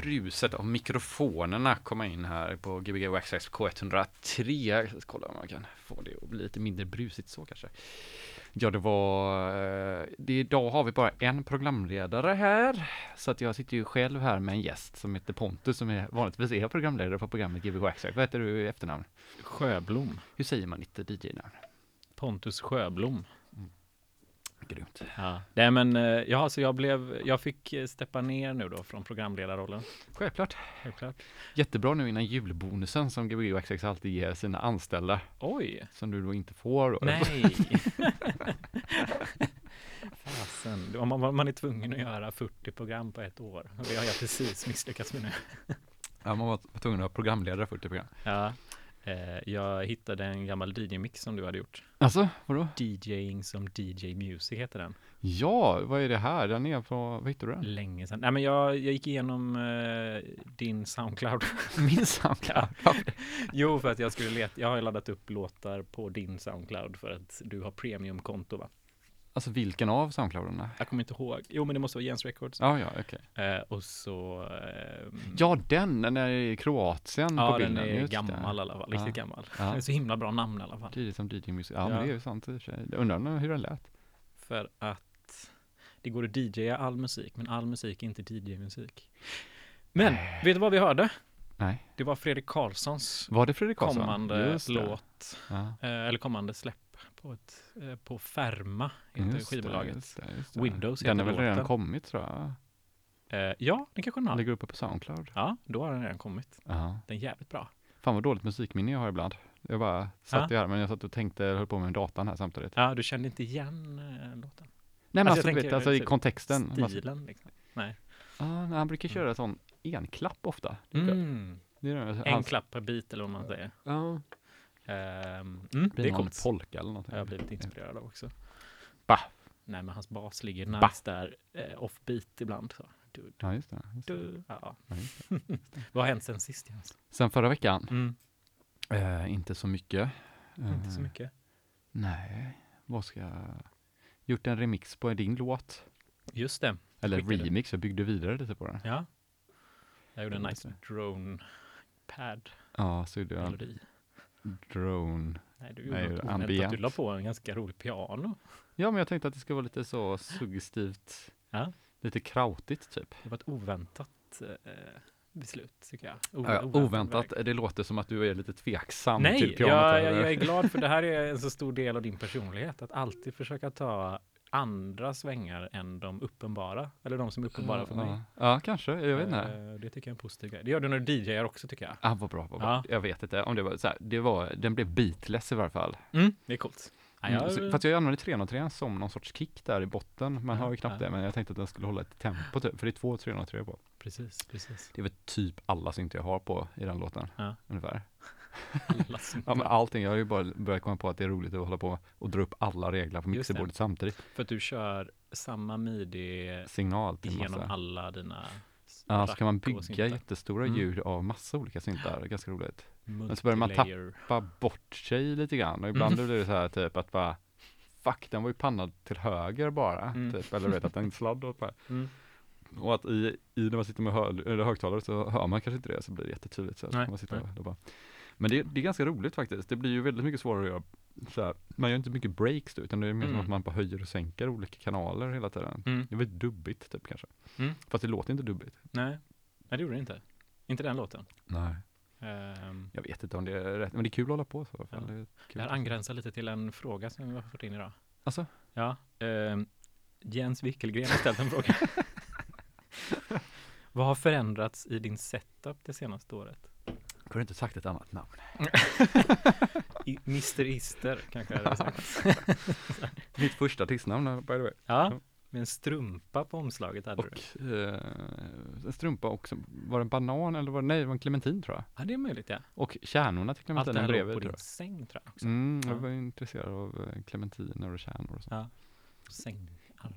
bruset av mikrofonerna komma in här på Gbg Waxxax K103. Jag ska kolla om man kan få det att bli lite mindre brusigt så kanske. Ja, det var, eh, det, idag har vi bara en programledare här, så att jag sitter ju själv här med en gäst som heter Pontus, som är vanligtvis är programledare på programmet Gbg Waxxax. Vad heter du i efternamn? Sjöblom. Hur säger man ditt DJ-namn? Pontus Sjöblom. Grymt. Ja. Nej men, eh, ja, så jag blev, jag fick eh, steppa ner nu då från programledarrollen. Självklart. Självklart. Jättebra nu innan julbonusen som Gbg Waxxax alltid ger sina anställda, Oj! som du då inte får. Då. Nej! Fasen, man, man är tvungen att göra 40 program på ett år. Och det har jag precis misslyckats med nu. Ja, man var tvungen att ha programledare 40 program. Ja, jag hittade en gammal DJ-mix som du hade gjort. Alltså, vadå? DJing som DJ Music heter den. Ja, vad är det här? Den är på, vad hittade du den? Länge sedan. Nej men jag, jag gick igenom eh, din Soundcloud. Min Soundcloud. jo, för att jag skulle leta. Jag har laddat upp låtar på din Soundcloud för att du har premiumkonto va? Alltså vilken av Soundcloudarna? Jag kommer inte ihåg. Jo, men det måste vara Jens Records. Ja, ja, okej. Eh, och så... Eh, Ja, den, den är i Kroatien ja på den bilden. är just det. gammal i alla fall. Riktigt Ja. gammal. Ja. Det är så himla bra namn i alla fall. DJ som DJ Music. Ja, Ja. men det är ju sant i och för sig. Jag undrar hur den lät. För att det går att DJa all musik, men all musik är inte DJ-musik. Men, Nej. vet du vad vi hörde? Nej. Det var Fredrik Karlssons Var det Fredrik Karlsson? kommande låt, Ja. eh, eller kommande släpp på, ett, eh, på Ferma, heter Just skivbolaget. just det, just det. Windows Den heter väl redan kommit tror jag. Eh, ja, det kanske den Den har. ligger uppe på Soundcloud. Ja, då har den redan kommit. Ja. Den är jävligt bra. Fan vad dåligt musikminne jag har ibland. Jag bara satt Ja. här, men jag satt och tänkte, höll på med datan här samtidigt. Ja, du kände inte igen eh, låten? Nej men Alltså, alltså, vet, alltså i typ, kontexten. Man- Stilen liksom. Nej. Ja, nej, han brukar köra sån enklapp ofta. Mm. Det är det, En hans- klapp per bit eller vad man säger. Ja. Ehm, mm, det någon coolt. polka eller någonting. Jag har blivit inspirerad av också. Bah. Nej, men hans bas ligger Bah. nice där, eh, offbeat ibland. Så. Du, du, Ja, just det. Just det. Ja. Ja, just Vad har hänt sen sist Jens? Sen förra veckan, Mm. eh, inte så mycket. Inte så Eh, mycket. Nej, vad ska jag... Gjort en remix på din låt. Just det. Eller Skickade. remix, jag byggde vidare lite på den. Ja. Jag gjorde en nice drone pad Ja, så gjorde jag melodi. Drone. Nej, du Nej, gjorde något oväntat. ambient. Du la på en ganska rolig piano. Ja, men jag tänkte att det ska vara lite så suggestivt. Ja. Lite krautigt typ. Det var ett oväntat eh, beslut tycker jag. O- Ja, oväntat, verkligen. det låter som att du är lite tveksam Nej, till pianot. eller? jag, jag är glad för det här är en så stor del av din personlighet. Att alltid försöka ta andra svängar än de uppenbara. Eller de som är uppenbara för mig. Ja, ja kanske, jag vet inte. Eh, Det tycker jag är en positiv grej. Det gör du när du DJar också tycker jag. Ah, vad bra, vad bra. Ja. Jag vet inte om det var så här, det var, den blev beatless i varje fall. Mm, det är coolt. Ja, Mm, jag, fast jag använde 303 som någon sorts kick där i botten. Man Ja, har ju knappt ja. det, men jag tänkte att den skulle hålla ett tempo typ, för det är två 303 på. precis, precis. Det är väl typ alla syntar jag har på i den låten, Ja. ungefär. Ja, men allting, jag har ju bara börjat komma på att det är roligt att hålla på och dra upp alla regler på mixerbordet samtidigt. För att du kör samma midi Signal till genom alla dina Ja, så kan man bygga jättestora Mm. ljud av massa olika syntar, ganska roligt. Men så börjar man Bara bort sig lite grann och ibland Mm. blir det så här typ att bara Fuck, den var ju pannad till höger bara, Mm. typ, eller vet att den sladd åt bara. Mm. Och att i, i när man sitter med eller högtalare så hör man kanske inte det, så blir det jättetydligt. Så, Nej, man nej. och, och bara. Men det, det är ganska roligt faktiskt. Det blir ju väldigt mycket svårare att göra så här. Man gör inte mycket breaks då, utan det är mer som Mm. att man bara höjer och sänker olika kanaler hela tiden. Mm. Det är väldigt dubbigt typ kanske. Mm. Fast det låter inte dubbigt. Nej. Nej, det gjorde det inte. Inte den låten. Nej. Ehm, Jag vet inte om det är rätt, men det är kul att hålla på så. Ja. Det är det här angränsar lite till en fråga som vi har fått in idag. Alltså? Ja. ehm, Jens Wickelgren har ställt en fråga. Vad har förändrats i din setup det senaste året? Du inte sagt ett annat namn? I, Mr Ister kanske jag hade sagt. Mitt första artistnamn by the way. Ja, med en strumpa på omslaget hade du. Och eh, en strumpa också. Var det en banan eller var det, nej, det var en clementin tror jag. Ja, det är möjligt ja. Och kärnorna till Allt det clementinen här låg bredvid på tror din jag. säng tror jag också. Mm, jag Ja. var intresserad av eh, clementiner och kärnor och så. Ja. Säng.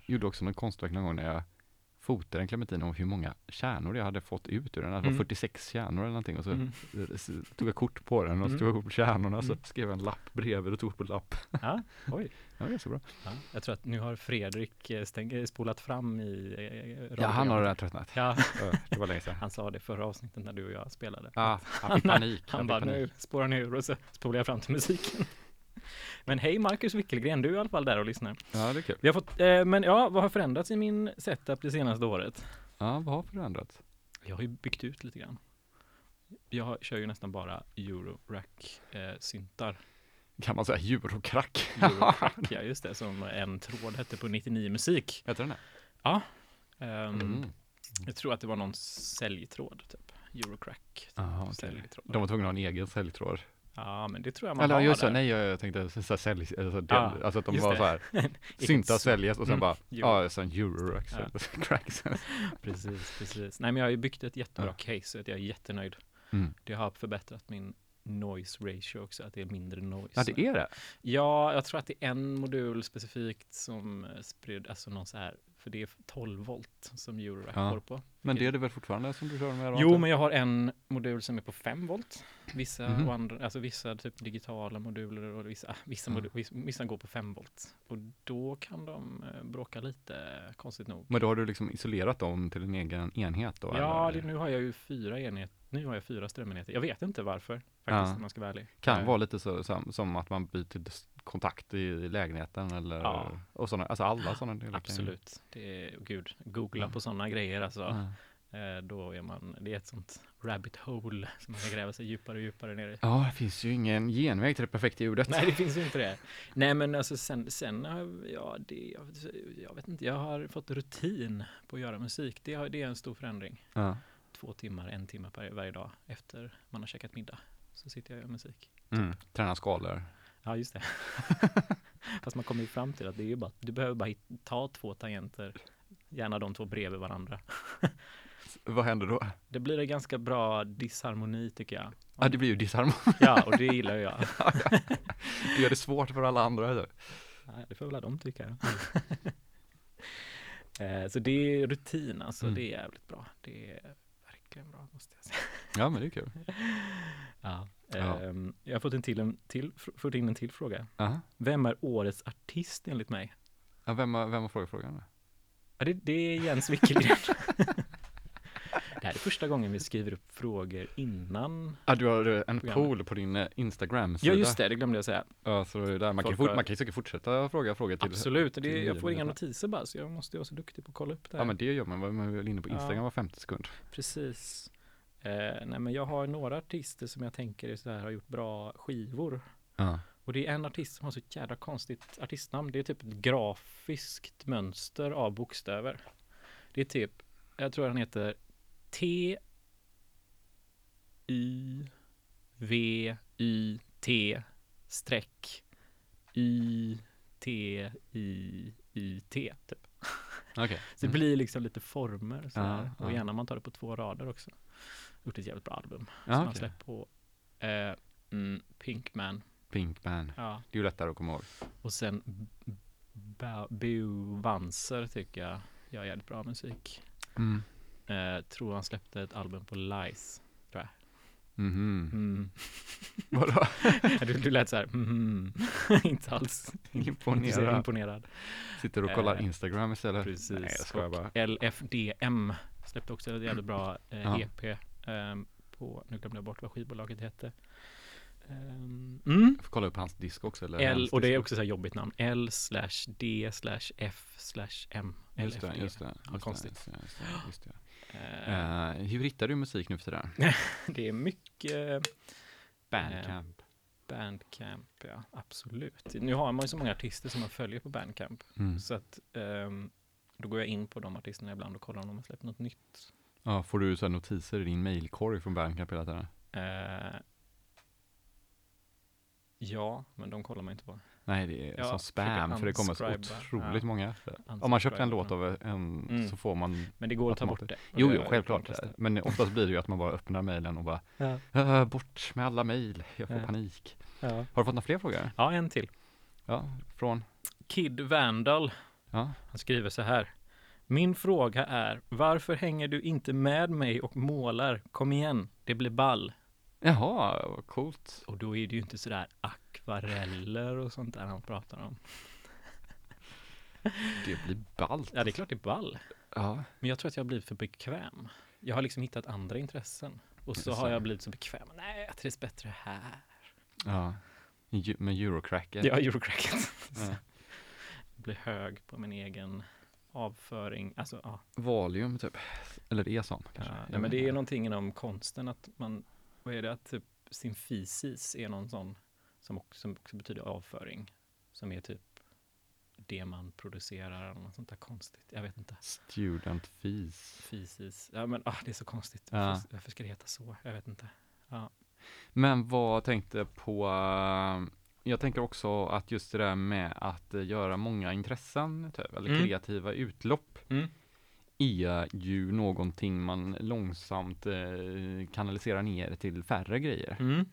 Gjorde också något konstverk någon gång när jag fotade en clementin om hur många kärnor jag hade fått ut ur den. Det var Mm. 46 kärnor eller någonting och så Mm. tog jag kort på den och så tog jag på kärnorna och så Mm. skrev jag en lapp bredvid och tog på lapp. Ja, oj. Ja, det är så bra. Ja, jag tror att nu har Fredrik eh, stäng, eh, spolat fram i eh, Ja, han har redan tröttnat. Ja, Det var länge sedan. han sa det förra avsnittet när du och jag spelade. Ja, han fick panik. Han fick bara, panik. nu spårar han ur och så spolar jag fram till musiken. Men hej Marcus Wickelgren, du är i alla fall där och lyssnar. Ja, det är kul. Vi har fått, eh, men ja, vad har förändrats i min setup det senaste året? Ja, vad har förändrats? Jag har ju byggt ut lite grann. Jag har, kör ju nästan bara Eurorack eh. Kan man säga eurokrack? Eurorack, ja just det, som en tråd hette på 99 musik. Heter den det? Ehm, Mm. Jag tror att det var någon säljtråd, typ. Eurocrack. Jaha, okej. Säljtråd. De var tvungna att ha en egen säljtråd. Ja, men det tror jag man Eller har just där. nej jag, tänkte så här, sälj, alltså, del, alltså att de var det. så här, så- säljes och sen Mm, bara, euro. ja, sen eurorack, Ja. Precis, precis. Nej, men jag har ju byggt ett jättebra Ja. case, så att jag är jättenöjd. Mm. Det har förbättrat min noise ratio också, att det är mindre noise. Ja, det är det. Ja, jag tror att det är en modul specifikt som eh, spred, alltså någon så här, för det är 12 volt som Eurorack Ja. går på. Men det är det väl fortfarande som du kör med? Jo, men jag har en modul som är på 5 volt. Vissa, och andra, alltså vissa typ digitala moduler och vissa, ah, vissa, Mm. modu- vissa, går på 5 volt. Och då kan de eh, bråka lite, konstigt nog. Men då har du liksom isolerat dem till en egen enhet då? Ja, det, nu har jag ju fyra enheter. Nu har jag fyra strömenheter. Jag vet inte varför, faktiskt, Ja. om man ska vara ärlig. Kan vara lite så, som, som att man byter kontakt i, lägenheten eller Ja. och sådana, alltså alla sådana delar. Absolut. Det är, gud, googla på sådana grejer alltså. Eh, då är man, det är ett sånt rabbit hole som man kan gräva sig djupare och djupare ner i. Ja, det finns ju ingen genväg till det perfekta ljudet. Nej, det finns ju inte det. Nej, men alltså sen, sen ja, det, jag, jag vet inte, jag har fått rutin på att göra musik. Det, har, det är en stor förändring. Ja. Två timmar, en timme per, varje dag efter man har käkat middag. Så sitter jag och gör musik. Mm. Träna skalor. Ja, just det. Fast man kommer ju fram till att det är ju bara, du behöver bara ta två tangenter, gärna de två bredvid varandra. Vad händer då? Det blir en ganska bra disharmoni tycker jag. Ja, det blir ju disharmoni. Ja, och det gillar jag. Det gör det svårt för alla andra. eller? Nej, det får väl de tycka. Eh, Så det är rutin, alltså Mm. det är jävligt bra. Det är verkligen bra, måste jag säga. Ja, men det är kul. Ja. Ja. Ehm, Jag har fått, en till, en till, fått in en till fråga. Aha. Vem är årets artist enligt mig? Ja, vem, har, vem har frågat frågan? Ja, det, det är Jens Wickelgren. det här är första gången vi skriver upp frågor innan. Ja, du har en Programmet. pool på din eh, Instagram-sida. Ja, just det, det glömde jag säga. Ja, så det är där man, kan Folk har- man kan ju säkert fortsätta fråga frågor till. Absolut, det, till jag får inga notiser bara, så jag måste vara så duktig på att kolla upp det här. Ja, men det gör man. Man är väl inne på Ja. Instagram var 50 sekund. Precis. Eh, nej, men jag har några artister som jag tänker är så här, har gjort bra skivor. Ja. Och det är en artist som har så jävla konstigt artistnamn. Det är typ ett grafiskt mönster av bokstäver. Det är typ, jag tror han heter T Y V Y T streck Y T I Y T typ. Okej. Så det Mm. blir liksom lite former så Ja, ja. och gärna man tar det på två rader också. Gjort ett jävligt bra album Ja, som han okej. släppt på eh, mm, Pinkman. Pinkman. Ja. Det är ju lättare att komma ihåg. Och sen B- Ba- Bo Vanser tycker jag gör jävligt bra musik. Mm. Eh, tror han släppte ett album på Lies. Mhm. Mm. Vadå? du, du lät så här, mhm. inte alls Imponerad. imponerad. Sitter och kollar Eh, Instagram istället. Precis. Nej, jag bara. LFDM släppte också ett jävligt bra eh, Ja. EP ehm, på, nu glömde jag bort vad skivbolaget hette. Ehm, mm. Jag får kolla upp hans disk också. Eller L, och det är också så här jobbigt namn. L slash D slash F slash M. Just det, just det. Ja, just konstigt. Det, just det, just det. Eh, Eh, hur hittar du musik nu för tiden? det är mycket Bandcamp. Bandcamp, ja absolut. Nu har man ju så många artister som man följer på Bandcamp. Mm. Så att ehm, då går jag in på de artisterna ibland och kollar om de har släppt något nytt. Ja, får du så notiser i din mailkorg från Bandcamp hela tiden? Eh, ja, men de kollar man inte på. Nej, det är Ja, som spam, för det kommer så otroligt Ja. många. Om man köpt en låt av en Mm. så får man, Men det går att ta bort det. jo, jo, självklart. Men oftast blir det ju att man bara öppnar mejlen och bara, Ja. "Äh, bort med alla mejl, jag får panik. Har du fått några fler frågor? ja, en till. Ja, från, Kid Vandal, han skriver så här. Min fråga är, varför hänger du inte med mig och målar? Kom igen, det blir ball. Jaha, vad coolt. Och då är det ju inte sådär akvareller och sånt där han pratar om. Det blir ballt. Ja, det är klart det är ball. Ja, Men jag tror att jag har blivit för bekväm. Jag har liksom hittat andra intressen. Och så har jag blivit så bekväm. Nej, jag trivs bättre här. ja. Med Eurocracker. Jag har eurocracket. Ja. Blir hög på min egen avföring. Alltså, ja. Valium typ. Eller är sånt ja kanske. nej, men det är någonting inom konsten att man, vad är det, att typ sin fysis är någon sån som också, som också betyder avföring. Som är typ det man producerar eller något sånt där konstigt. Jag vet inte. Student fees. Fysis. Ja men ah, det är så konstigt. Ja. Varför, varför ska det heta så? Jag vet inte. Ja. Men vad tänkte på, eh, jag tänker också att just det där med att eh, göra många intressen, typ, eller Mm. kreativa utlopp, Mm. är ju någonting man långsamt eh, kanaliserar ner till färre grejer. Mm.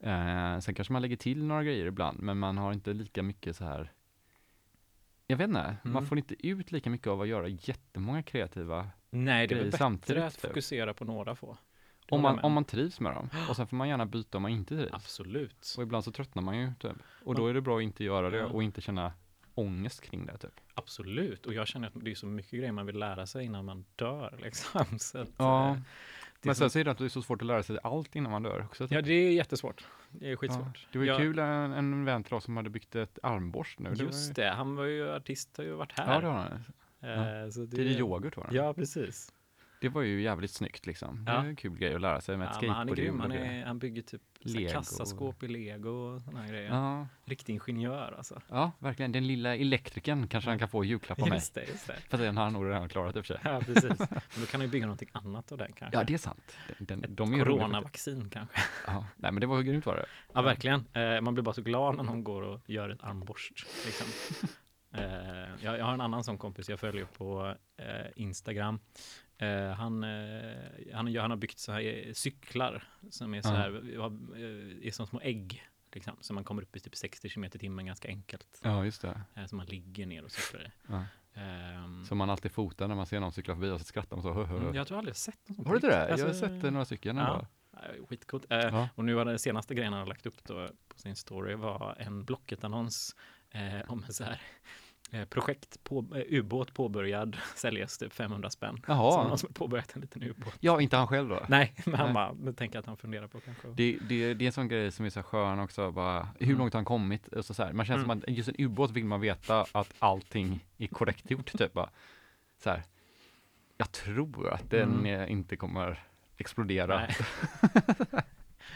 Eh, sen kanske man lägger till några grejer ibland, men man har inte lika mycket så här jag vet inte, man Mm. får inte ut lika mycket av att göra jättemånga kreativa Nej, det är väl bättre att typ. fokusera på några få. Det Om man, om man trivs med dem. Och sen får man gärna byta om man inte trivs. Absolut. Och ibland så tröttnar man ju typ. Och Ja. då är det bra att inte göra det Ja. och inte känna ångest kring det typ. Absolut. Och jag känner att det är så mycket grejer man vill lära sig innan man dör. Liksom. Så att, Ja, eh, det Men sen är det att det är så svårt att lära sig allt innan man dör också. typ. Ja, det är jättesvårt. Det är Ja. skitsvårt. Det var ju Jag- kul, en, en vän till oss som hade byggt ett armborst nu. Det Just var ju, det, han var ju artist, har ju varit här. Ja, det var han. Eh, så Det är yoghurt var det. Ja, precis. Det var ju jävligt snyggt liksom. Det Ja. är en kul grej att lära sig med ett Ja, men han är grym. Han, är, han bygger typ kassaskåp i lego och sådana grejer. Ja, Riktig ingenjör alltså. ja, verkligen. Den lilla elektrikern kanske han kan få julklapp av mig. Just det, just det. Fast den har han nog redan klarat i och för sig. Ja, precis. Men då kan han ju bygga någonting annat av den kanske. Ja, det är sant. Den, den, Ett de är roliga. coronavaccin kanske. Ja, nej men det var grymt var det. Ja, verkligen. Eh, man blir bara så glad när någon går och gör ett armborst. Liksom. Eh, jag, jag har en annan sån kompis jag följer på eh, Instagram. Eh, han, eh, han, han har byggt så här eh, cyklar som är så här, är som små ägg. Liksom, så man kommer upp i typ 60 km i timmen ganska enkelt. Ja, just det. Eh, så man ligger ner och cyklar i. Ja. Ehm, Som man alltid fotar när man ser någon cykla förbi och så skrattar man så. Hö, hö. mm, jag tror aldrig jag sett något sånt. Har du inte det? riktigt. jag har Alltså, sett några stycken. ja. Skitcoolt. Ja. Och nu var det senaste grejen han har lagt upp då på sin story var en Blocket-annons eh, om en så här projekt, på, eh, ubåt påbörjad, säljes typ 500 spänn. Så Jaha, någon som påbörjat en liten ubåt. ja inte han själv då? Nej, men han Nej. bara, tänker att han funderar på kanske. Det, det, det är en sån grej som är så skön också, bara, hur Mm. långt har han kommit? Och så så här, man känner Mm. som att just en ubåt vill man veta att allting är korrekt gjort, typ bara. Så här, jag tror att den Mm. eh, inte kommer explodera.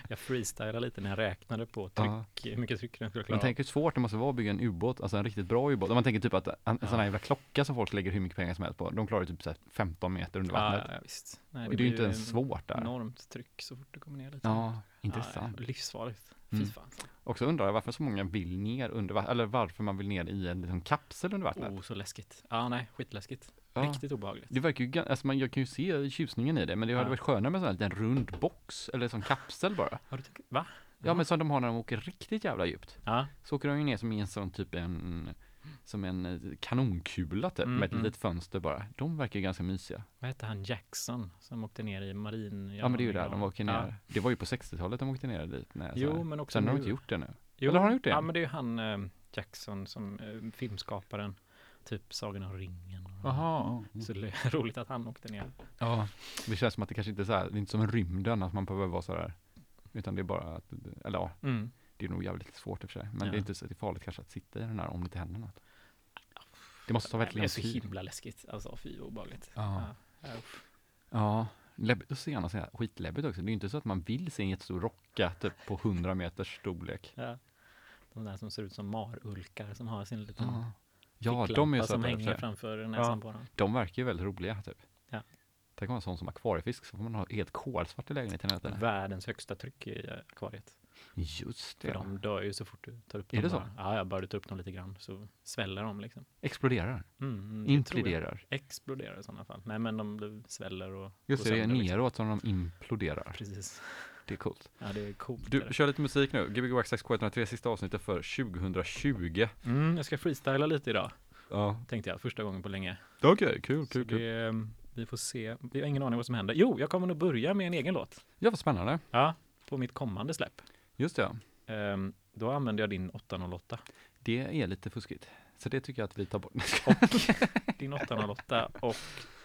Jag freestylade lite när jag räknade på Ja. tryck, hur mycket tryck den skulle Man klara. tänker hur svårt det måste vara att bygga en ubåt, alltså en riktigt bra ubåt. Om man tänker typ att en, Ja. sån här jävla klocka som folk lägger hur mycket pengar som helst på, de klarar ju typ så här 15 meter under ja, vattnet. ja, ja, visst. Nej, och det är ju inte ens svårt där. Enormt tryck så fort det kommer ner lite. Ja, intressant. Ja, livsfarligt. Fy Mm. fan. Också undrar jag varför så många vill ner under vattnet, eller varför man vill ner i en liten kapsel under vattnet. Oh, så läskigt. Ja, nej, skitläskigt. Ja. Riktigt obehagligt. Det verkar ju, alltså man, jag kan ju se tjusningen i det, men det hade Ja. varit skönare med en sån här liten rund box, eller som kapsel bara. Har du tänkt, va? Ja, men som de har när de åker riktigt jävla djupt. Ja, Så åker de ju ner som en sån typ en, som en eh, kanonkula typ, Mm, med ett mm. litet fönster bara. De verkar ju ganska mysiga. vad hette han Jackson som åkte ner i marin? Ja, men det är ju där de åker ner. Ja. Det var ju på 60-talet de åkte ner dit. När, Jo, men också Sen har de nu. inte gjort det nu. Jo, Eller har han gjort det? Ja, men det är ju han eh, Jackson som eh, filmskaparen. Typ Sagan om ringen. Jaha. Så det är roligt att han åkte ner. Ja, det känns som att det kanske inte är så här, det är inte som en rymden, att man behöver vara så där. Utan det är bara att, eller ja, Mm. det är nog jävligt svårt i och för sig. Men Ja. det är inte så det är farligt kanske att sitta i den här om det inte händer något. Det måste ta väldigt men det är så tid. himla läskigt. Alltså fy obehagligt. Ja. Ja. Ja, läbbigt att se här skitläbbigt också. Det är ju inte så att man vill se en jättestor rocka typ på 100 meters storlek. ja. De där som ser ut som marulkar som har sin liten Ja, ja de är ju som för hänger sig. framför näsan på dem. De verkar ju väldigt roliga typ. Ja. Tänk om man har sån som akvariefisk så får man ha helt kolsvart i lägenheten tiden. Världens högsta tryck i eh, akvariet. Just För det. de dör ju så fort du tar upp Är dem. det så? bara. Ja, ja, bara du tar upp dem lite grann så sväller de liksom. Exploderar. Mm, mm, jag. Imploderar. Exploderar i sådana fall. Nej, men de sväller och Just det, det är liksom. neråt som de imploderar. Precis. Det är coolt. Ja, det är coolt. Du, kör lite musik nu. Gbg Wax 6 K103, sista avsnittet för 2020. Mm, jag ska freestyla lite idag. Ja. tänkte jag, första gången på länge. Okej, kul, Så kul, kul. det, ehm, vi får se. Vi har ingen aning vad som händer. Jo, jag kommer nog börja med en egen låt. Ja, vad spännande. Ja, på mitt kommande släpp. Just det, ja. Ehm, då använder jag din 808. Det är lite fuskigt. Så det tycker jag att vi tar bort. Din 808 och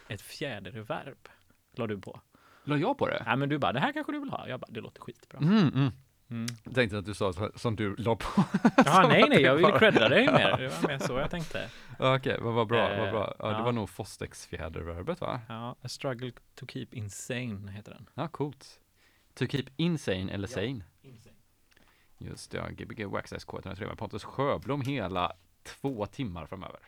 ett fjärde reverb la du på. La jag på det? Nej, men du bara, det här kanske du vill ha. Jag bara, det låter skitbra. Mm, mm. Mm. Jag tänkte att du sa så- som du la på. Ja, nej, nej, jag ville bara- credda dig mer. Det var mer så jag tänkte. Okej, vad vad bra, vad Eh, bra. Ja, det ja. var nog Fostex fjäderverbet va? Ja, A struggle to keep insane heter den. Ja, coolt. To keep insane eller sane. Just det, ja, Gbg Waxxed K103 med Pontus Sjöblom hela två timmar framöver.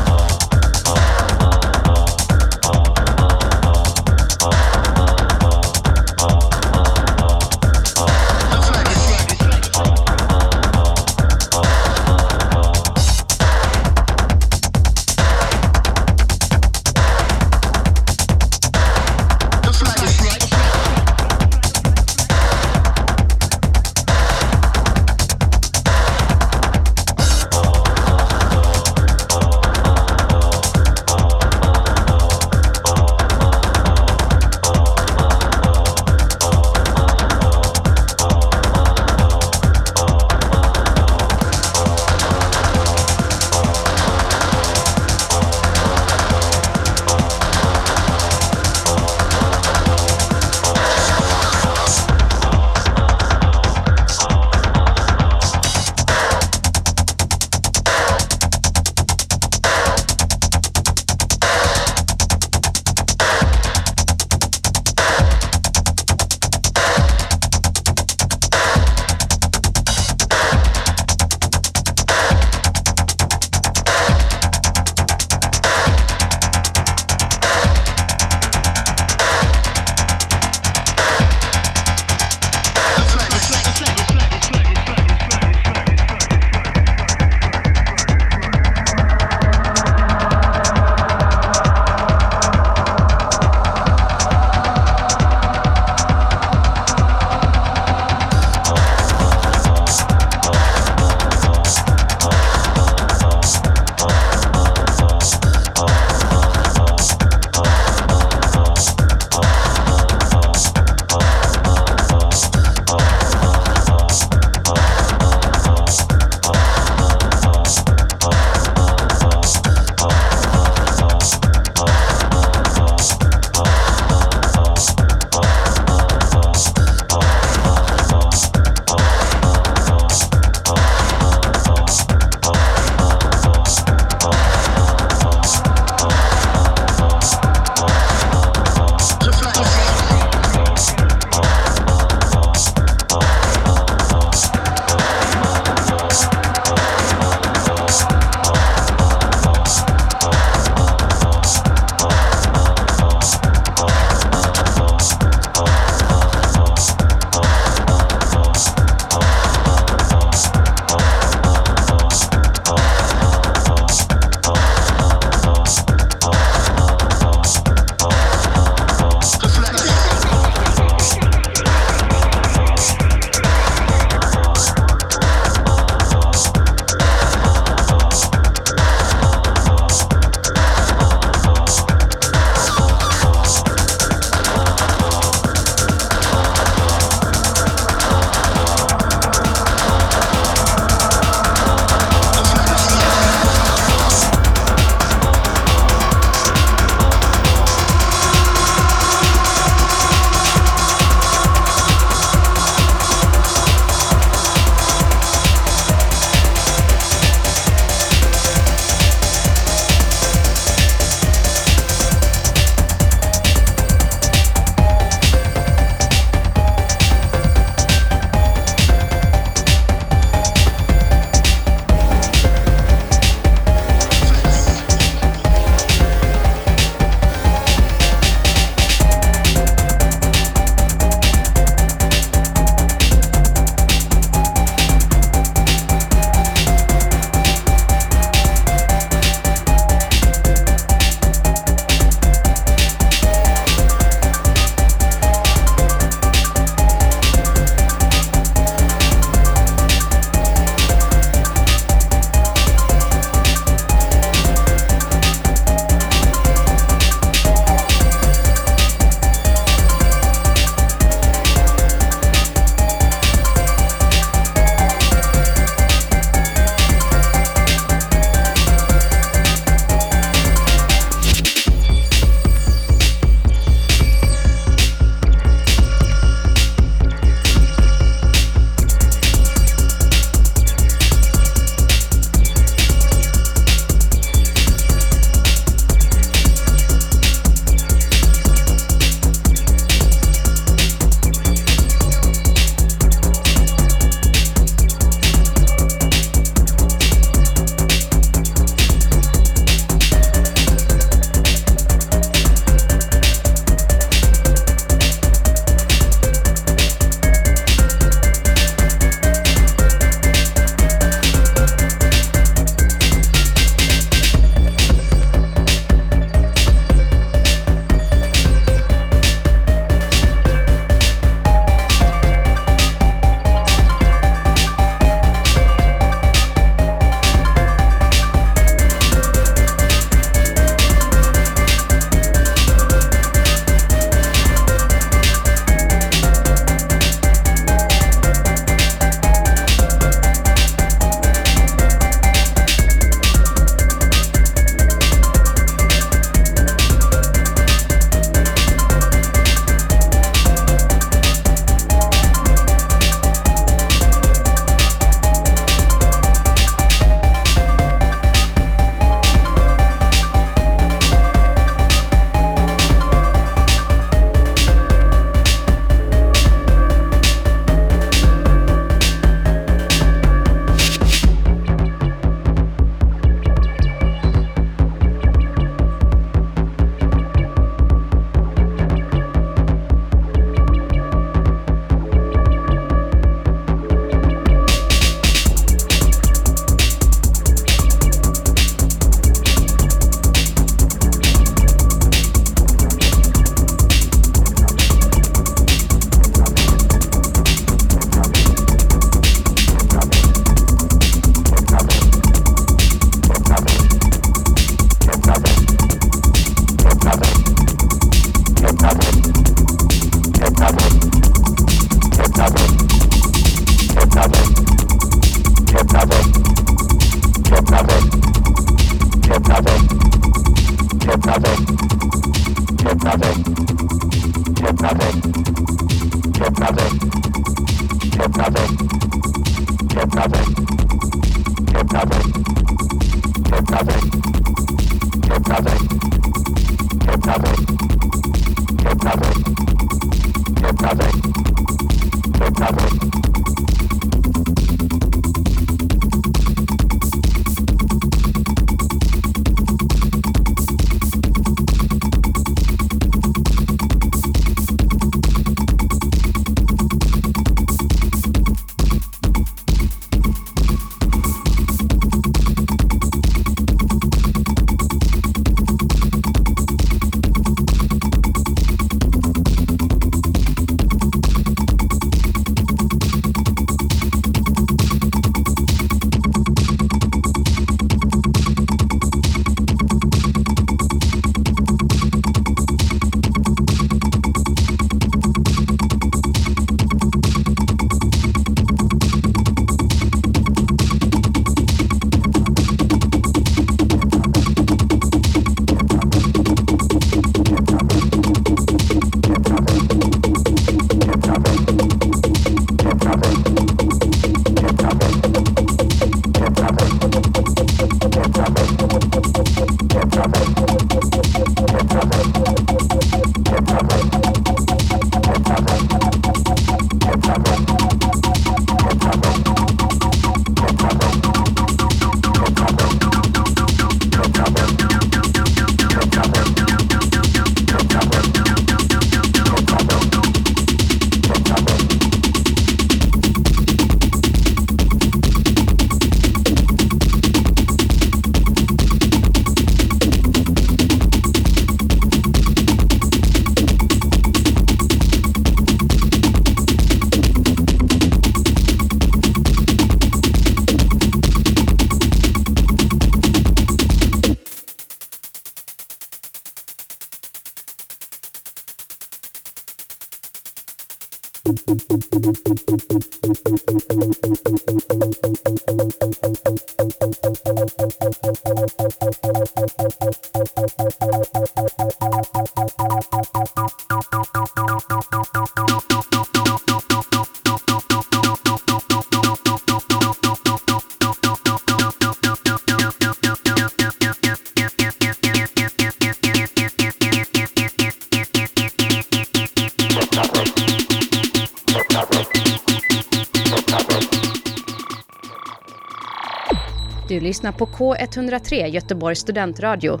Lyssnar på K103 Göteborgs studentradio.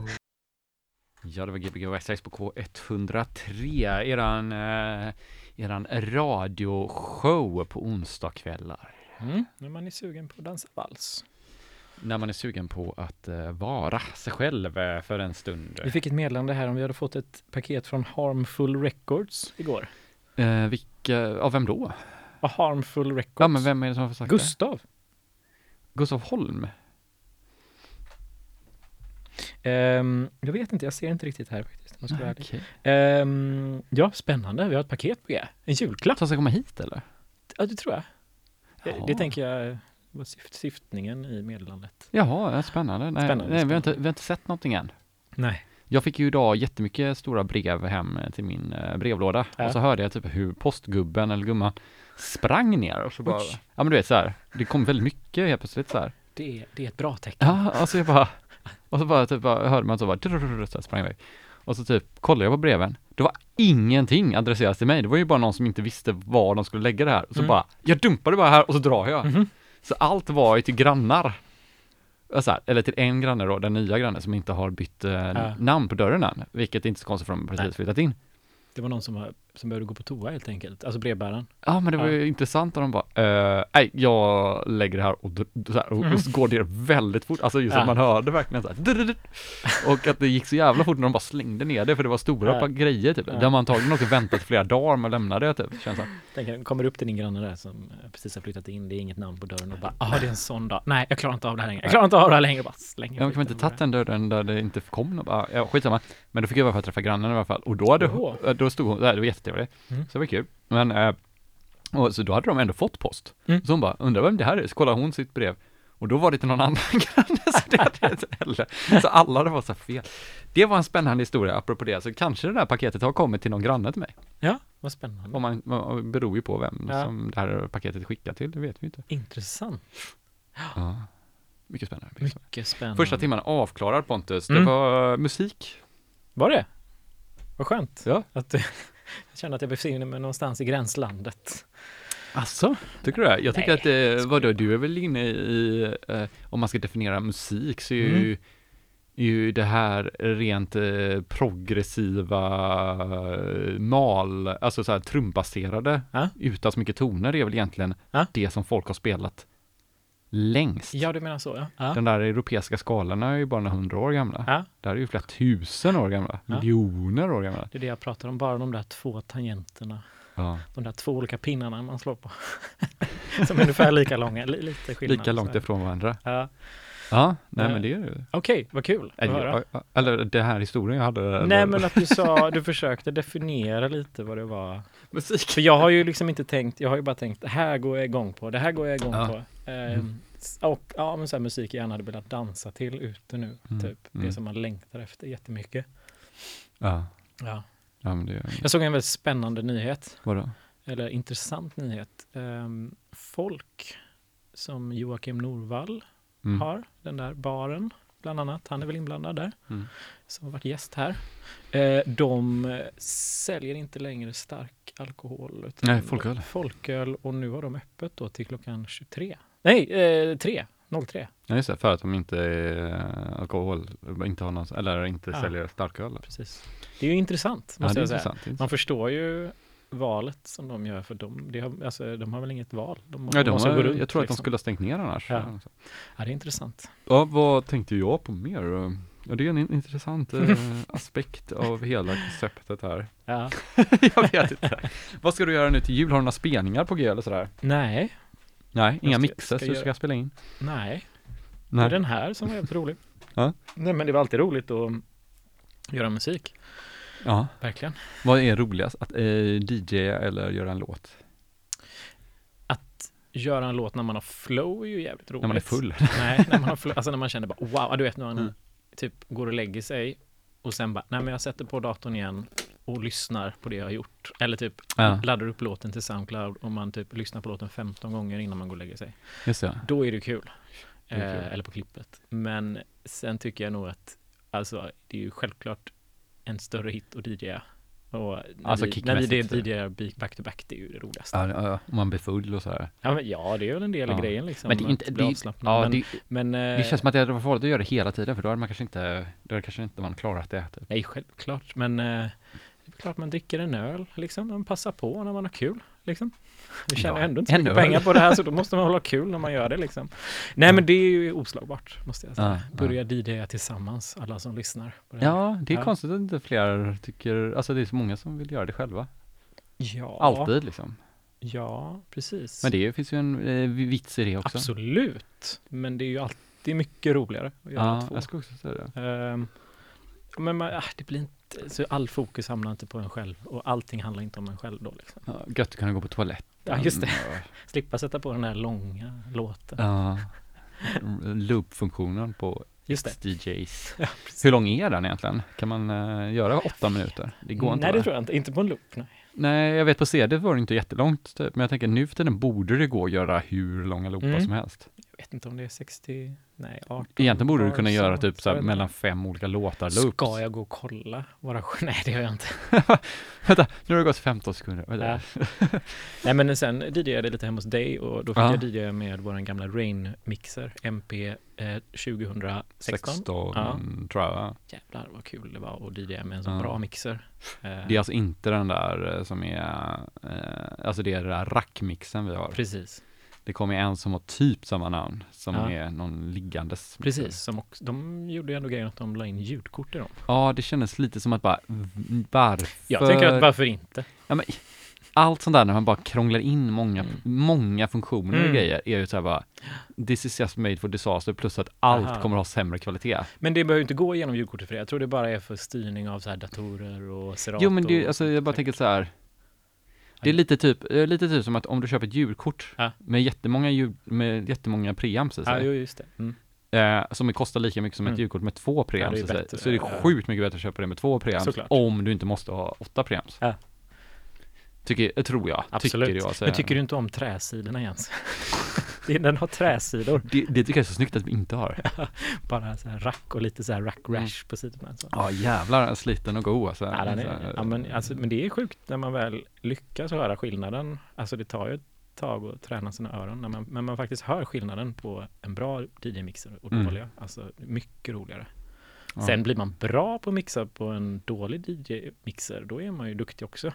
Ja, det var Gbg Westside på K103, eran, eh, eran radioshow på onsdagskvällar. Mm. När man är sugen på att dansa vals. När man är sugen på att eh, vara sig själv eh, för en stund. Vi fick ett meddelande här om vi hade fått ett paket från Harmful Records igår. Eh, vilka, av vem då? Ja, Harmful Records. Ja, men vem är det som har sagt Gustav. det? Gustav Holm? Ehm, jag vet inte, jag ser inte riktigt här faktiskt. ärlig. Okej. Ehm, ja, spännande. Vi har ett paket på G. En julklapp. Han ska komma hit eller? Ja, det tror jag. Det, Jaha. det tänker jag var syft, syftningen i meddelandet. Jaha, ja, spännande. Nej, Spännande, nej, Vi, har inte, vi har inte sett någonting än. Nej. Jag fick ju idag jättemycket stora brev hem till min eh, brevlåda Ja. och så hörde jag typ hur postgubben eller gumman sprang ner och så bara, ja men du vet så här, det kom väldigt mycket helt plötsligt så här. Det är, det är ett bra tecken. Ja, alltså jag bara, och så bara typ bara, hörde man så bara, så sprang iväg. Och så typ kollade jag på breven, det var ingenting adresserat till mig, det var ju bara någon som inte visste var de skulle lägga det här. Och så Mm. bara, jag dumpar det bara här och så drar jag. Mm. Så allt var ju till grannar. Så här, eller till en granne då, den nya grannen som inte har bytt eh, Ja. namn på dörren än, vilket är inte så konstigt för de har precis Nej. flyttat in. Det var någon som, har, som behövde gå på toa helt enkelt. Alltså brevbäraren. Ja men det var Ja. ju intressant och de bara, eh, nej jag lägger det här och, så här, och, och så går det väldigt fort, alltså just Ja. att man hörde verkligen så här, och att det gick så jävla fort när de bara slängde ner det för det var stora Ja. grejer typ, Ja. där man antagligen också väntat flera dagar med att lämna det typ, känns det. Tänker, kommer upp till din granne där som eh, precis har flyttat in, det är inget namn på dörren och bara ah det är en sån dag. Nej, jag klarar inte av det här längre. Jag klarar inte av det här längre. Bara slänger Ja, man kan inte tagit den dörren där det inte kom någon, bara, ja skitsamma. Men då fick jag i alla fall träffa grannen i alla fall, och då hade, hon- då stod hon, det var jättetrevligt, Mm. så det var kul. Men, eh, och så då hade de ändå fått post. Mm. Så hon bara, undrar vem det här är? Så kollade hon sitt brev. Och då var det till någon annan granne, så det hade jag inte heller. Så alla hade fått så fel. Det var en spännande historia, apropå det, så kanske det där paketet har kommit till någon granne till mig. Ja. vad spännande. Om man, man beror ju på vem Ja. som det här paketet skickat till, det vet vi inte. Intressant. Ja. Mycket spännande. Mycket spännande. Mycket spännande. Första timmen avklarad Pontus, det Mm. var musik. Var det? Vad skönt. Ja. Att, jag känner att jag befinner mig någonstans i gränslandet. Alltså, tycker du det? Jag tycker Nej, att, eh, vadå, du är väl inne i, eh, om man ska definiera musik så är Mm. ju, ju det här rent eh, progressiva eh, mal, alltså så här trumbaserade, Ja. utan så mycket toner, är väl egentligen Ja. det som folk har spelat längst. Ja, du menar så ja. ja. Den där europeiska skalorna är ju bara några hundra år gamla. ja. Det här är ju flera tusen år gamla, Ja. miljoner år gamla. Det är det jag pratar om, bara de där två tangenterna. Ja. De där två olika pinnarna man slår på. Som är ungefär lika långa, li- lite skillnad. Lika långt ifrån varandra. Ja. Ja, nej men det är det. Okej, vad kul att höra. Eller, eller det här historien jag hade. Nej, men att du sa, du försökte definiera lite vad det var. musik. För jag har ju liksom inte tänkt, jag har ju bara tänkt, det här går jag igång på, det här går jag igång Ja. på. Ehm, Mm. s- Och ja, men så här musik jag gärna hade velat dansa till ute nu, Mm, typ. Det mm. som man längtar efter jättemycket. Ja, Ja. ja men det, Jag såg en väldigt spännande nyhet, vadå? eller intressant nyhet. Ehm, folk som Joakim Norvall Mm. har, den där baren bland annat, han är väl inblandad där, Mm. som har varit gäst här. Eh, de eh, säljer inte längre stark alkohol. Utan Nej, folköl. Folköl och nu har de öppet då till klockan 23. Nej, eh, 3. 03. Ja just det, för att de inte är alkohol, inte har någon, eller inte Ja. säljer starköl. Precis. Det är ju intressant, Ja, måste är jag säga. intressant. Man förstår ju valet som de gör för dem. Det har, alltså, de har väl inget val. De Ja, de måste har, gå runt. jag tror att de liksom. skulle ha stängt ner annars. Ja. Ja, det är intressant. Ja, vad tänkte jag på mer? Ja, det är en in- intressant eh, aspekt av hela konceptet här. Ja. jag vet inte. vad ska du göra nu till jul? Har du några spelningar på G eller sådär? Nej, Nej, inga mixer så du ska spela in? nej. Det Nej. är den här som var helt rolig. Ja. Nej, men det var alltid roligt att göra musik. Ja, Verkligen. vad är roligast? Att eh, DJ eller göra en låt? Göra en låt när man har flow är ju jävligt roligt. När man är full? Nej, när man har flow, alltså när man känner bara wow, du vet när man Mm. typ går och lägger sig och sen bara, nej men jag sätter på datorn igen och lyssnar på det jag har gjort. Eller typ Ja. laddar upp låten till Soundcloud och man typ lyssnar på låten 15 gånger innan man går och lägger sig. Just det. Då är det kul. Det är kul. Eh, eller på klippet. Men sen tycker jag nog att, alltså det är ju självklart en större hit att DJa. Och när Alltså vi, när vi. DJar back to back, det är ju det roligaste. Ja, ja, om man blir full och sådär. Ja, men, ja det är väl en del Ja. i grejen liksom. Men det är inte, det, ja, men, det, men, det eh, känns som att det hade varit farligt att göra det hela tiden för då hade man kanske inte, då hade kanske inte man klarat det. Typ. Nej, självklart. Men eh, det är klart man dricker en öl, liksom. Man passar på när man har kul, liksom. Vi tjänar Ja, ändå inte så mycket pengar på det här, så då måste man hålla kul när man gör det, liksom. Nej, men det är ju oslagbart, måste jag säga. Ja, ja. Börja DJa tillsammans, alla som lyssnar. Det. Ja, det är Ja. konstigt att inte fler tycker, alltså det är så många som vill göra det själva. ja. Alltid liksom. Ja, precis. Men det finns ju en eh, vits i det också. Absolut. Men det är ju alltid mycket roligare att göra Ja, två. jag skulle också säga det. Ehm, men man, ah, det blir inte, så all fokus hamnar inte på en själv och allting handlar inte om en själv då liksom. Ja, gött att kunna gå på toaletten. Ja, just det. och- Slippa sätta på den här långa låten. Ja. Loop-funktionen på Just. DJs. Ja. Hur lång är den egentligen? Kan man eh, göra åtta minuter? Det går inte Nej, va? det tror jag inte. Inte på en loop. Nej. Nej, jag vet på CD var det inte jättelångt, typ. men jag tänker nu för tiden borde det gå att göra hur långa loopar Mm. som helst. Vet inte om det är 60, nej 18. Egentligen borde du kunna göra typ så mellan fem olika låtar loops. Ska jag gå och kolla? Våra, nej, det gör jag inte. Vänta, nu har det gått 15 sekunder. Nej, men sen DJade jag lite hemma hos dig och då fick Ja. jag DJa med vår gamla Rain-mixer, MP eh, 2016. 16 Ja. tror jag. Jävlar vad kul det var att DJa med en så Ja. bra mixer. Eh, Det är alltså inte den där eh, som är, eh, alltså det är den där rackmixen vi har. Precis, Det kommer en som har typ samma namn, som Ja. är någon liggandes. mixer. precis. Som också, de gjorde ju ändå grejen att de la in ljudkort i dem. Ja, det kändes lite som att bara, varför? Jag tänker att varför inte? Ja, men, allt sånt där när man bara krånglar in många, Mm. många funktioner och Mm. grejer är ju så här bara, this is just made for disaster plus att allt Aha. kommer att ha sämre kvalitet. Men det behöver ju inte gå igenom ljudkortet för det. Jag tror det bara är för styrning av så här datorer och Serato. Jo men det, alltså jag bara tänker så här. Det är lite typ, eh, lite typ som att om du köper ett ljudkort Ja. med jättemånga med jättemånga preamps i Ja, jo, just det. Mm. eh, som kostar lika mycket som ett Mm. ljudkort med två preamps Ja, det är sig, bättre, så är det sjukt mycket bättre att köpa det med två preamps Såklart. om du inte måste ha åtta preamps. Ja. Tycker, tror jag. Absolut. Tycker jag, så Men tycker du inte om träsidorna Jens? Det- Den har träsidor. det, det tycker jag är så snyggt att vi inte har. Bara så här rack och lite så här rack Mm. rash på sidorna. Så. Ja jävlar, sliten och god alltså. Ja, är, här, ja, men, alltså, men det är sjukt när man väl lyckas höra skillnaden. Alltså det tar ju ett tag att träna sina öron. När man, men man faktiskt hör skillnaden på en bra DJ-mixer och Mm. dåliga. Alltså mycket roligare. ja. Sen blir man bra på att mixa på en dålig DJ-mixer, då är man ju duktig också.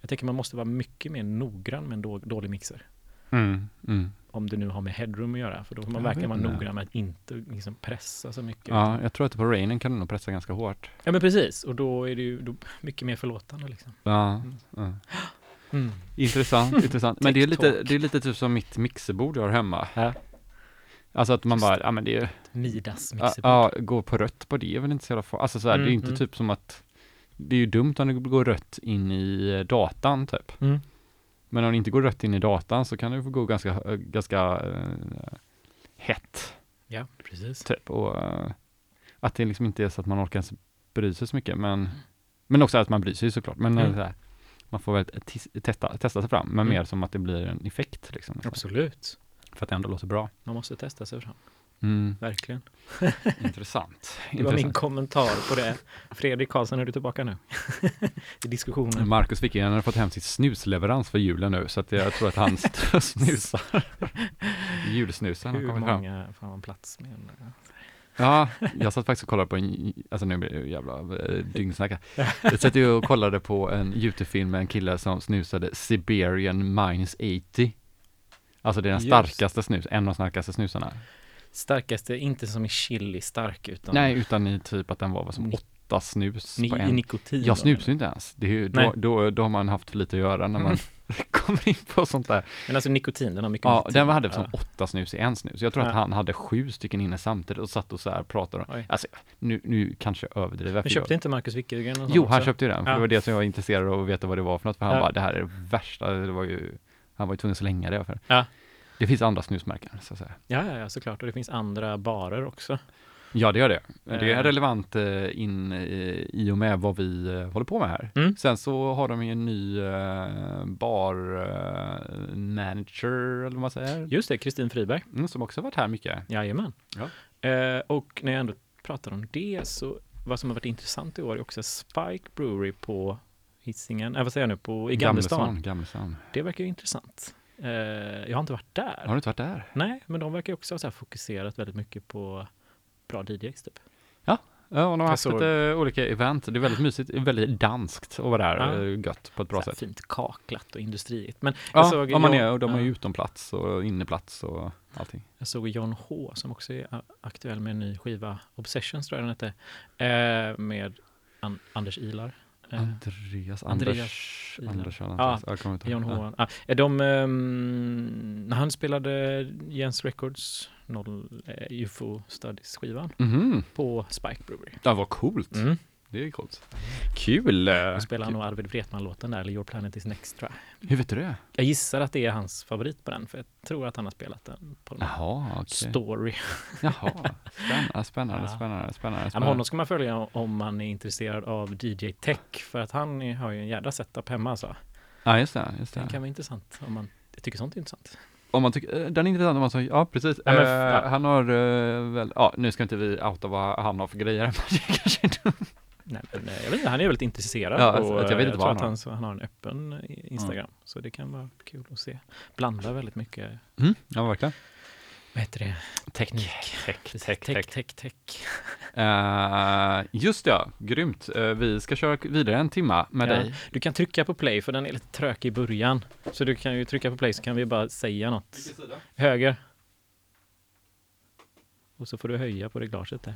Jag tänker man måste vara mycket mer noggrann med en då, dålig mixer. Mm, mm. Om det nu har med headroom att göra, för då får man Jag verkligen vara noggrann med att inte liksom pressa så mycket. Ja, jag tror att på Rainen kan du nog pressa ganska hårt. Ja, men precis, och då är det ju då mycket mer förlåtande liksom. Ja, Mm. ja. Mm. Intressant, intressant. Men det är, lite, det är lite typ som mitt mixerbord jag har hemma. Ja. Alltså att man Just bara, ja men det är Midas mixerbord. ja, gå på rött på det är väl inte så jävla farligt. Alltså så här, det är Mm, inte mm. typ som att det är ju dumt om det går rött in i eh, datan typ. Mm. Men om det inte går rött in i datan så kan det få gå ganska, eh, ganska eh, hett Ja, precis. typ. Och eh, att det liksom inte är så att man orkar bry sig så mycket. Men, men också att man bryr sig såklart. Men Mm. här, man får väl testa, testa sig fram. Men Mm. mer som att det blir en effekt liksom. Absolut. För att det ändå låter bra. Man måste testa sig fram, Mm. verkligen. Intressant. Det var min kommentar på det. Fredrik Karlsson, är du tillbaka nu? I diskussionen. Marcus Wickingen har fått hem sitt snusleverans för julen nu, så att jag tror att han snusar. Julsnusen har Hur kommit fram. många får man plats med? Ja, jag satt faktiskt och kollade på en, alltså nu blir det jävla eh, dyngsnack här. Jag satt ju och kollade på en YouTube-film med en kille som snusade Siberian minus 80. Alltså det är den Just. starkaste snus, en av de starkaste snusarna. Starkaste, inte som i chili stark, utan Nej, utan i typ att den var vad som åtta snus på i en. nikotin. Jag snusar ju inte ens. Det är ju, då, då, då har man haft för lite att göra när man kommer in på sånt där. Men alltså nikotin, den har mycket Ja, nikotin. den hade som Ja. åtta snus i en snus. Jag tror att Ja. han hade sju stycken inne samtidigt och satt och så här pratade. Oj. Alltså, nu, nu kanske jag överdriver. Men köpte jag, inte Marcus Wickergren Jo, han också? köpte ju den. För Ja. det var det som jag var intresserad av att veta vad det var för något. För han Ja. bara, det här är det värsta. Det var ju, han var ju tvungen att slänga det. För. Ja. Det finns andra snusmärken, så att säga. Ja, ja, ja, såklart. Och det finns andra barer också. Ja, det gör det. Det är Eh. relevant eh, in eh, i och med vad vi håller på med här. Mm. Sen så har de ju en ny eh, bar eh, manager, eller vad man säger. Just det, Kristin Friberg. Mm, som också varit här mycket. Jajamän. Ja. Och när jag ändå pratar om det så vad som har varit intressant i år är också Spike Brewery på Hisingen, äh, vad säger jag nu, på, i Gamlestan. Gamlestan. Det verkar ju intressant. Eh, jag har inte varit där. Har du inte varit där? Nej, men de verkar också ha så här fokuserat väldigt mycket på bra DJs typ. Ja, och de har Jag haft lite olika event. Det är väldigt mysigt, väldigt danskt att vara där. Ja. eh, Gött på ett bra sätt. fint kaklat och industriigt. Men jag Ja, såg om man John- är, och de har ju ja. utomplats och inneplats och allting. Jag såg John H som också är aktuell med en ny skiva, Obsessions tror jag den hette, eh, med An- Anders Ilar. Eh, Andreas, Anders. Anders, Ja, ja. John Ja. H. Ah, de, när han spelade Jens Records, noll, eh, UFO Studies-skivan Mhm, på Spike Brewery. ja, vad coolt. Mm. Det är coolt. Kul. eh, Då spelar han nog Arvid Wretman-låten där, eller Your Planet Is Next tror jag. Hur vet du det? Jag gissar att det är hans favorit på den, för jag tror att han har spelat den på någon Jaha, okej. story. Jaha, spännande, spännande, Ja. spännande, spännande. Spännande. honom ska man följa om man är intresserad av DJ Tech, för att han är, har ju en jädra setup hemma alltså. Ja, just det, just Det det. kan vara intressant om man jag tycker sånt är intressant. Om man tycker, eh, den är intressant om man säger, ja precis. Ja, men Eh, ja. Han har eh, väl, ja nu ska inte vi outa vad han har för grejer, men det kanske inte. Nej, men, eh, jag vet inte, han är väldigt intresserad Ja, och alltså, jag eh, vet inte vad tror han att han, har en öppen eh, Instagram. Så det kan vara kul att se. Blandar väldigt mycket, Mm, ja, verkligen. vad heter det? Teknik. Tech, tech, tech, tech. tech. Eh, just ja, grymt. Eh, vi ska köra vidare en timma med Ja. dig. Du kan trycka på play för den är lite trög i början. Så du kan ju trycka på play så kan vi bara säga något. Höger. Och så får du höja på reglaget där.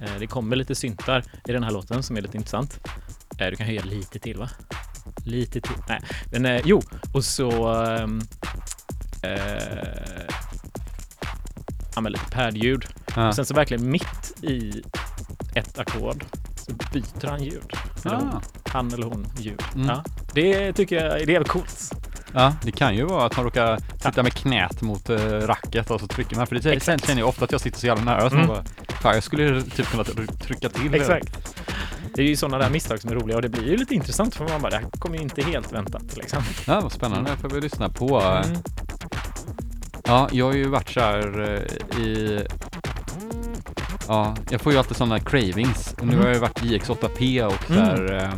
Eh, Det kommer lite syntar i den här låten som är lite intressant. Eh, Du kan höja lite till va? Lite till. Nej, men eh, jo, och så ehm, eh, ja, men lite pad-ljud. Ja. Och sen så verkligen mitt i ett ackord så byter han ljud. Eller. Ah. Han eller hon ljud. Mm. Ja, det tycker jag det är jävligt coolt. Ja, det kan ju vara att man råkar sitta med knät mot uh, racket och så trycker man. För det Exakt. känner jag ofta att jag sitter så jävla nära så Mm. bara, fan jag skulle typ kunna tr- trycka till. Exakt. Det är ju sådana där misstag som är roliga och det blir ju lite intressant för man bara, det här kommer ju inte helt väntat liksom. Ja, vad spännande, det får vi lyssna på. Mm. Ja, jag har ju varit så här eh, i... Ja, jag får ju alltid sådana cravings. Och nu Mhm. har jag ju varit i X8P och Mm. där... eh,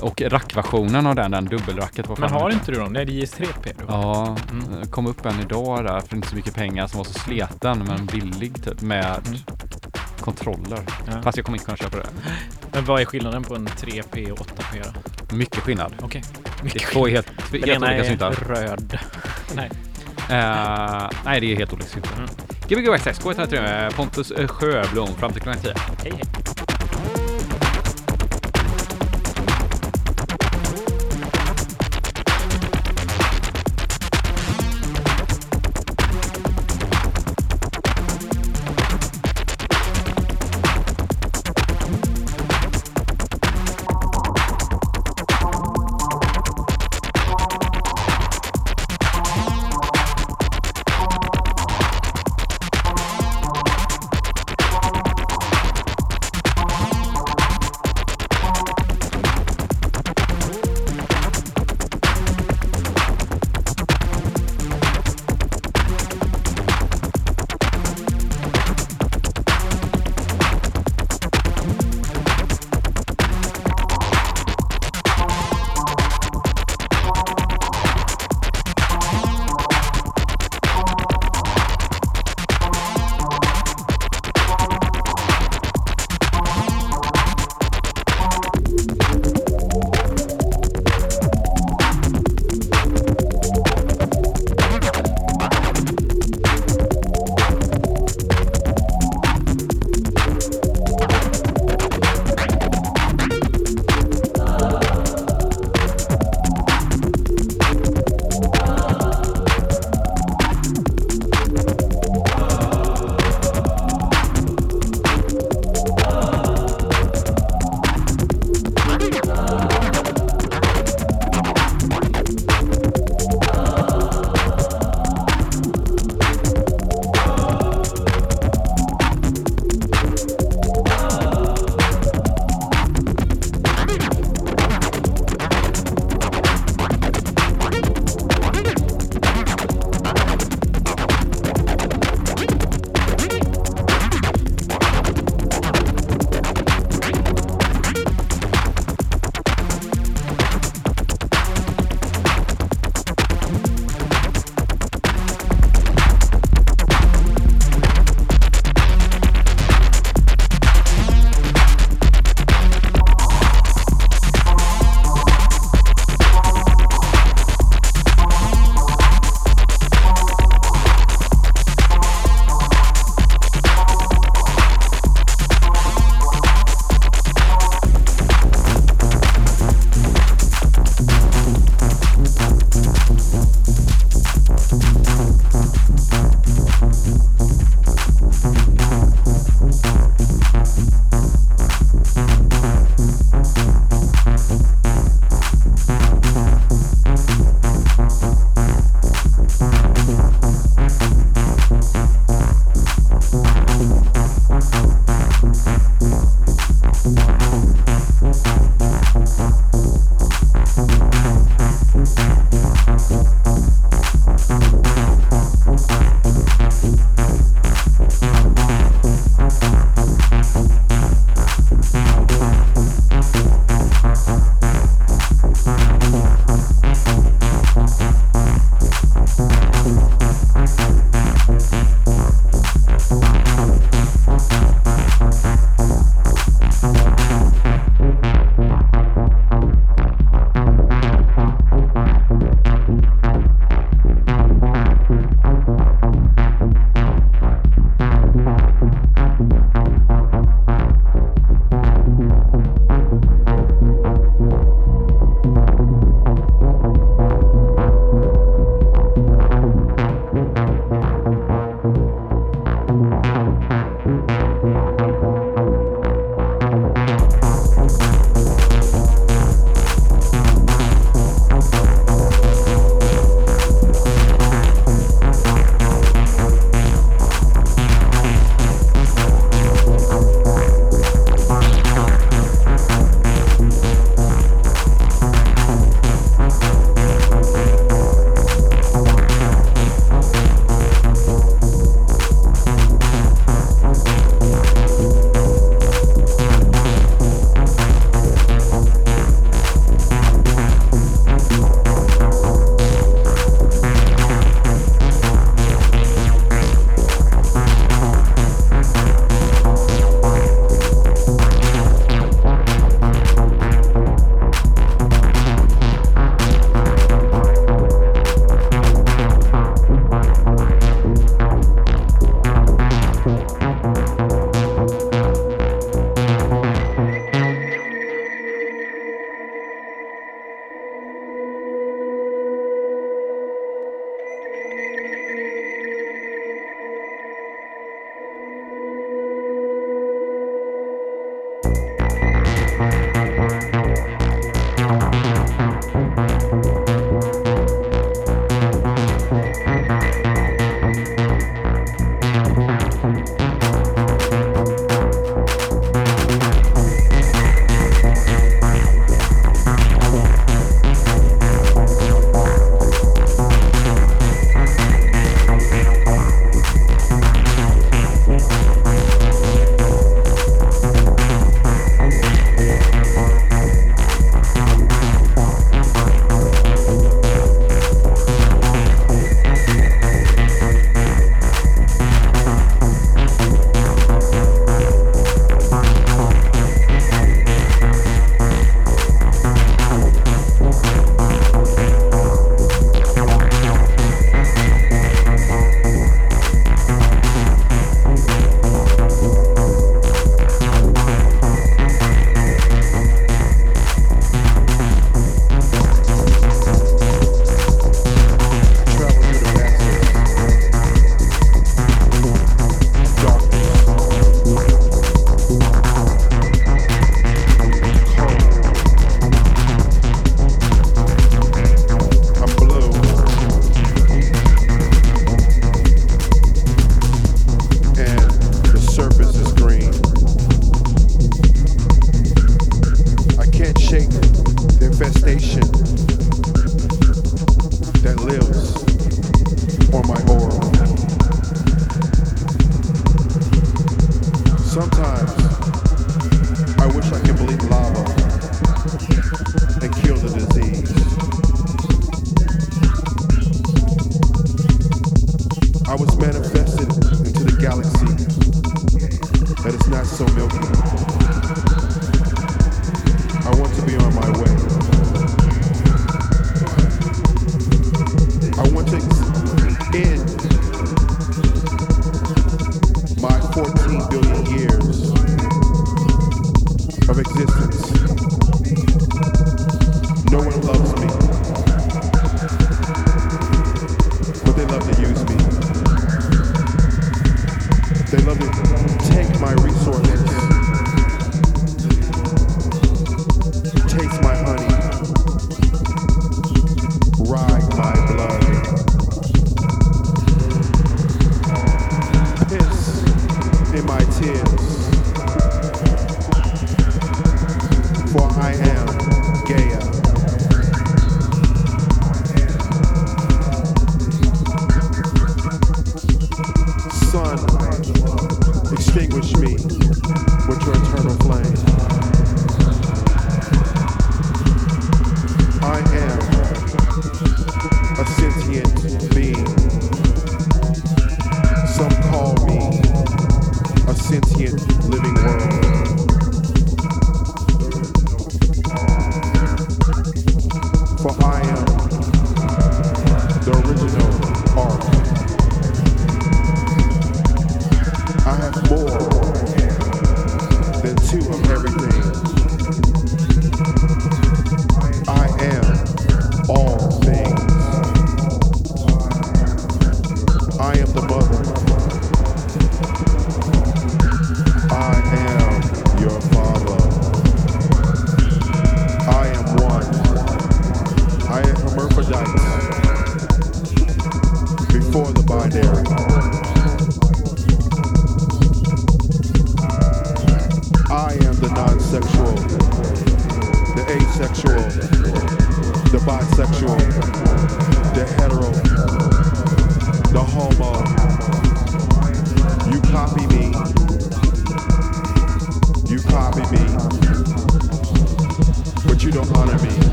Och rackversionen av den, den dubbelracket. vad Men har inte du dem? Nej, det är JS3P du har. Ja, Mm. det kom upp en idag där för inte så mycket pengar som var så sleten men billig typ med Mm. kontroller. Ja. Fast jag kommer inte kunna köpa det. Men vad är skillnaden på en 3P och 8P då? Mycket skillnad. Okej. Det är två helt, Den helt ena olika är syntar. röd. Nej. Eh, nej, det är helt olika syntar. Mm. Gbg Access, K103 med Pontus eh, Sjöblom fram till klockan 10. Hej hej.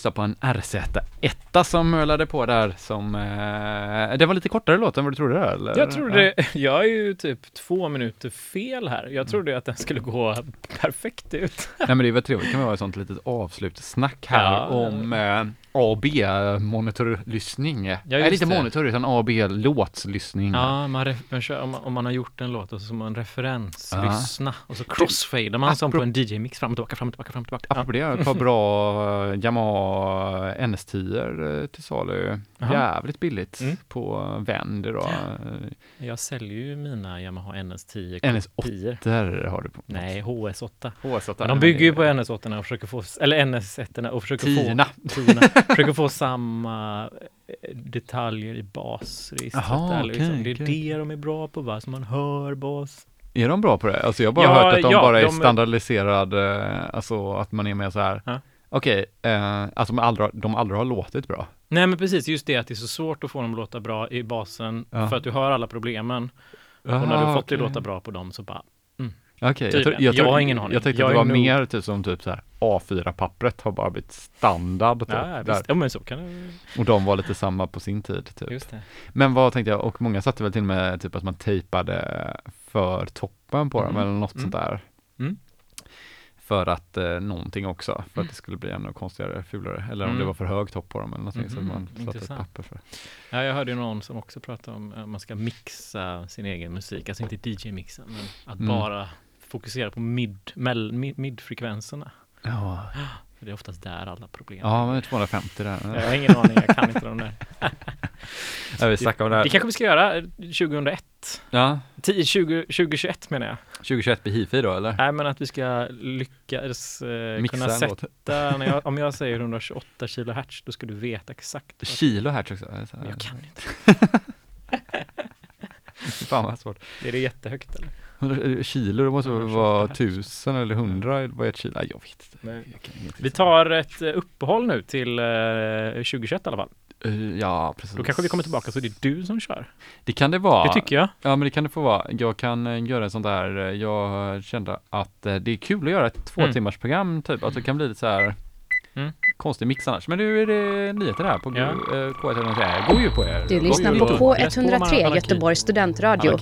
Lyssnar på en RZ1 som mölade på där som, eh, det var lite kortare låt än vad du trodde där, eller? Jag trodde, jag är ju typ två minuter fel här. Jag trodde att den skulle gå perfekt ut. Nej men det väl trevligt, kan vara ett sånt litet avslutssnack här Ja. om eh, A B monitorlyssning. Ja, Nej, inte det. monitor utan A B låtslyssning. Ja, man man kör, om, man, om man har gjort en låt och så ska man referens, Ja. lyssna och så crossfadar man som på en DJ-mix fram och tillbaka, fram och tillbaka, fram och tillbaka. Apropå det, jag har ett par bra eh, Yamaha NS10 till salu. Jaha. Jävligt billigt Mm. på Vend idag. Ja. Jag säljer ju mina Yamaha NS10 NS8. kopior. Där har du på. Nej, HS8. HS8. Men de bygger ju på NS8 och försöker få, eller NS1 och försöker Tiorna. få, tiorna, försöker få samma eh, detaljer i basregistret. Jaha, där, liksom. Det är okej. det de är bra på, va? så man hör bas. Är de bra på det? Alltså jag har bara Ja, hört att de ja, bara är de- standardiserad, eh, alltså att man är med så här. Ja. Okej, eh, alltså de aldrig, de aldrig har låtit bra. Nej men precis, just det att det är så svårt att få dem att låta bra i basen Ja. för att du hör alla problemen. och när du Aha, fått det okej. låta bra på dem så bara, Okej, jag, Tydligen. tro- jag, Jag tro- har ingen aning. Jag tänkte Jag att det var nog- mer typ som typ så här A4-pappret har bara blivit standard typ, ja visst, ja men så kan det, Och de var lite samma på sin tid typ. just det. Men vad tänkte jag, och många satte väl till och med typ att man tejpade för toppen på dem Mm, eller något mm. sånt där. Mm. För att eh, någonting också, för att det skulle bli ännu konstigare, fulare. Eller om Mm. det var för hög topp på dem eller någonting så att Mhm, man satte ett papper för. Ja, jag hörde ju någon som också pratade om att man ska mixa sin egen musik, alltså inte DJ-mixa, men att Mm. bara fokusera på mid, mell, mid, midfrekvenserna. Ja, För det är oftast där alla problem ja men 250 där. Jag har ingen aning, jag kan inte de där. Ja, vi snackade om det här. Det kanske vi ska göra eh, 2001. Ja, 10, 20, 2021 menar jag. 2021 på hifi då eller? Nej men att vi ska lyckas eh, Mixa kunna sätta, när jag, om jag säger 128 kilohertz, då ska du veta exakt. vad- Kilo hertz också. Så Men jag kan inte. Fan vad svårt. Är det jättehögt eller? 100 Kilo, det måste väl 128 vara tusen eller hundra, vad är ett kilo? Nej, jag vet inte. Nej. Jag kan ingenting Vi tar ett eh, uppehåll nu till eh, 2021 i alla fall. Eh, Ja, precis. Då kanske vi kommer tillbaka så det är du som kör. Det kan det vara. Det tycker jag. Ja, men det kan det få vara. Jag kan eh, göra en sån där, eh, jag kände att eh, det är kul att göra ett två Mm. timmars program typ, att det kan bli lite så här Mm. konstig mix annars. Men nu är det nyheter här på Ja. ja. K103. God jul på er! Du lyssnar på och- Läs på, man har K103 anarki. Göteborgs studentradio.